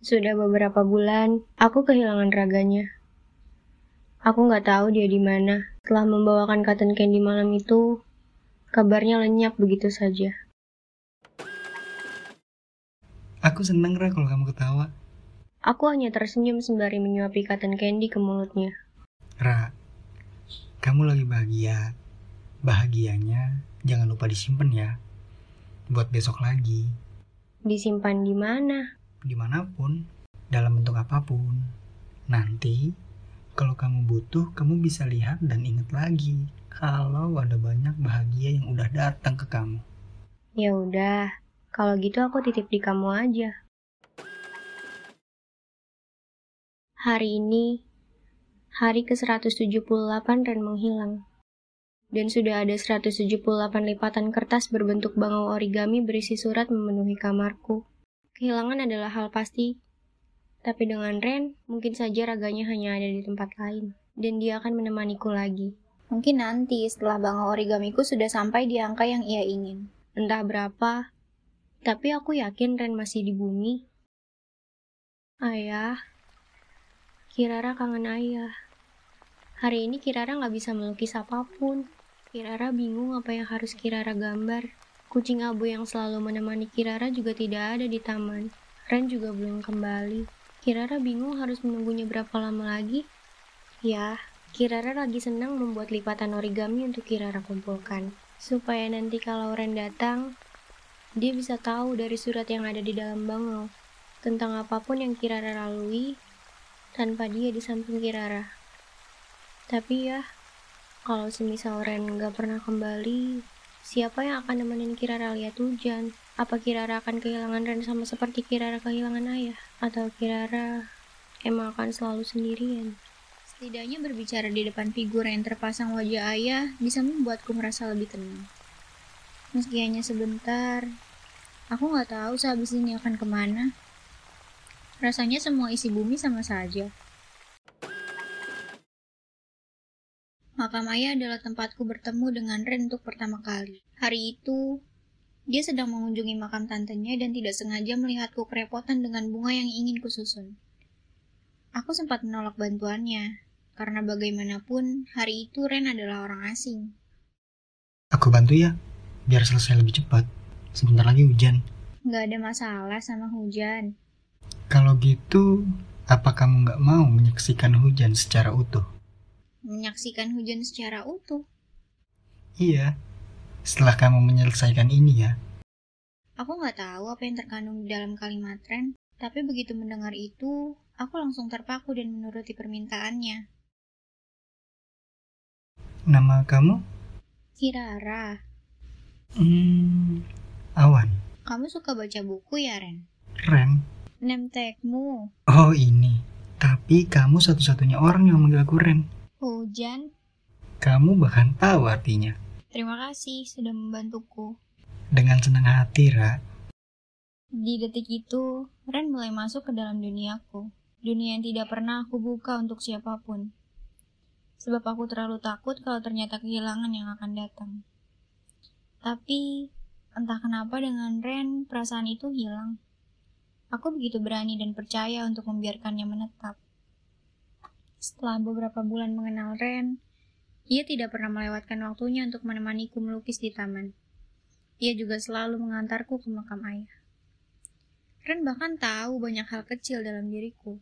Sudah beberapa bulan, aku kehilangan raganya. Aku nggak tahu dia di mana. Setelah membawakan cotton candy malam itu, kabarnya lenyap begitu saja. Aku seneng Ra kalau kamu ketawa. Aku hanya tersenyum sembari menyuapi cotton candy ke mulutnya. Ra, kamu lagi bahagia. Bahagianya jangan lupa disimpan ya. Buat besok lagi. Disimpan di mana? Di mana pun, dalam bentuk apa pun. Nanti, kalau kamu butuh, kamu bisa lihat dan ingat lagi kalau ada banyak bahagia yang udah datang ke kamu. Ya udah, kalau gitu aku titip di kamu aja. Hari ini, hari ke-178 Ren menghilang. Dan sudah ada 178 lipatan kertas berbentuk bangau origami berisi surat memenuhi kamarku. Kehilangan adalah hal pasti, tapi dengan Ren, mungkin saja raganya hanya ada di tempat lain, dan dia akan menemaniku lagi. Mungkin nanti setelah bangau origamiku sudah sampai di angka yang ia ingin. Entah berapa, tapi aku yakin Ren masih di bumi. Ayah, Kirara kangen ayah. Hari ini Kirara nggak bisa melukis apa pun. Kirara bingung apa yang harus Kirara gambar. Kucing abu yang selalu menemani Kirara juga tidak ada di taman. Ren juga belum kembali. Kirara bingung harus menunggunya berapa lama lagi. Ya, Kirara lagi senang membuat lipatan origami untuk Kirara kumpulkan. Supaya nanti kalau Ren datang, dia bisa tahu dari surat yang ada di dalam bangau tentang apa pun yang Kirara lalui tanpa dia di samping Kirara. Tapi ya, kalau semisal Ren nggak pernah kembali, Siapa yang akan nemenin Kirara lihat hujan? Apa Kirara akan kehilangan Ren sama seperti Kirara kehilangan ayah? Atau Kirara emang akan selalu sendirian? Setidaknya berbicara di depan figur yang terpasang wajah ayah bisa membuatku merasa lebih tenang. Meski hanya sebentar, aku nggak tahu sehabis ini akan ke mana. Rasanya semua isi bumi sama saja. Makam ayah adalah tempatku bertemu dengan Ren untuk pertama kali. Hari itu, dia sedang mengunjungi makam tantenya dan tidak sengaja melihatku kerepotan dengan bunga yang ingin kususun. Aku sempat menolak bantuannya, karena bagaimanapun hari itu Ren adalah orang asing. Aku bantu ya, biar selesai lebih cepat. Sebentar lagi hujan. Nggak ada masalah sama hujan. Kalau gitu, apa kamu nggak mau menyaksikan hujan secara utuh? Menyaksikan hujan secara utuh. Iya, setelah kamu menyelesaikan ini ya. Aku nggak tahu apa yang terkandung di dalam kalimat Ren, tapi begitu mendengar itu, aku langsung terpaku dan menuruti permintaannya. Nama kamu? Kirara. Hmm, Awan. Kamu suka baca buku ya, Ren? Ren. Nemtekmu. Oh, ini. Tapi kamu satu-satunya orang yang manggil aku Ren. Hujan. Kamu bahkan tahu artinya. Terima kasih sudah membantuku. Dengan senang hati, Ra. Di detik itu, Ren mulai masuk ke dalam duniaku. Dunia yang tidak pernah aku buka untuk siapa pun. Sebab aku terlalu takut kalau ternyata kehilangan yang akan datang. Tapi, entah kenapa dengan Ren, perasaan itu hilang. Aku begitu berani dan percaya untuk membiarkannya menetap. Setelah beberapa bulan mengenal Ren, ia tidak pernah melewatkan waktunya untuk menemaniku melukis di taman. Ia juga selalu mengantarku ke makam ayah. Ren bahkan tahu banyak hal kecil dalam diriku.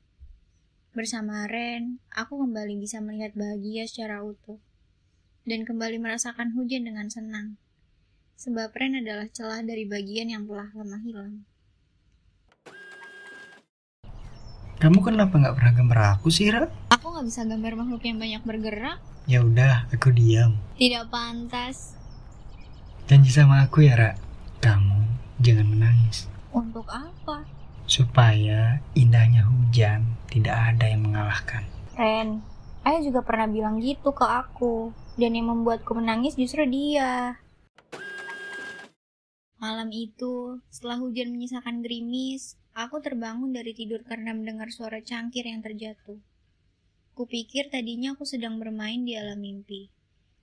Bersama Ren, aku kembali bisa melihat bahagia secara utuh dan kembali merasakan hujan dengan senang. Sebab Ren adalah celah dari bagian yang telah lama hilang. Kamu kenapa nggak pernah gambar aku sih, Ra? Aku nggak bisa gambar makhluk yang banyak bergerak. Ya udah, aku diam. Tidak pantas. Janji sama aku ya, Ra. Kamu jangan menangis. Untuk apa? Supaya indahnya hujan tidak ada yang mengalahkan. Ren, ayah juga pernah bilang gitu ke aku. Dan yang membuatku menangis justru dia. Malam itu, setelah hujan menyisakan gerimis, Aku terbangun dari tidur karena mendengar suara cangkir yang terjatuh. Kupikir tadinya aku sedang bermain di alam mimpi.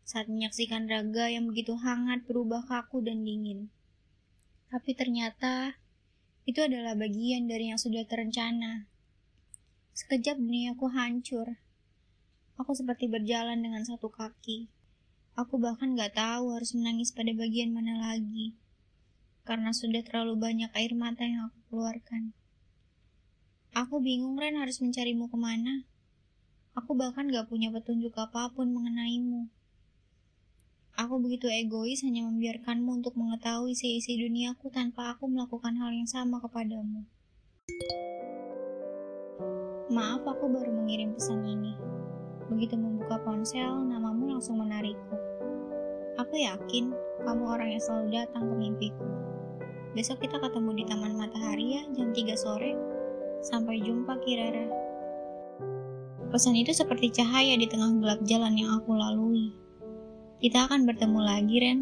Saat menyaksikan raga yang begitu hangat berubah kaku dan dingin. Tapi ternyata Itu adalah bagian dari yang sudah terencana. Sekejap duniaku hancur. Aku seperti berjalan dengan satu kaki. Aku bahkan gak tahu harus menangis pada bagian mana lagi. Karena sudah terlalu banyak air mata yang aku keluarkan. Aku bingung Ren harus mencarimu ke mana. Aku bahkan gak punya petunjuk apa pun mengenaimu. Aku begitu egois hanya membiarkanmu untuk mengetahui isi-isi duniaku tanpa aku melakukan hal yang sama kepadamu. Maaf aku baru mengirim pesan ini. Begitu membuka ponsel, namamu langsung menarikku. Aku yakin kamu orang yang selalu datang ke mimpiku. Besok kita ketemu di Taman Matahari ya, jam 3 sore. Sampai jumpa Kirara. Pesan itu seperti cahaya di tengah gelap jalan yang aku lalui. Kita akan bertemu lagi, Ren.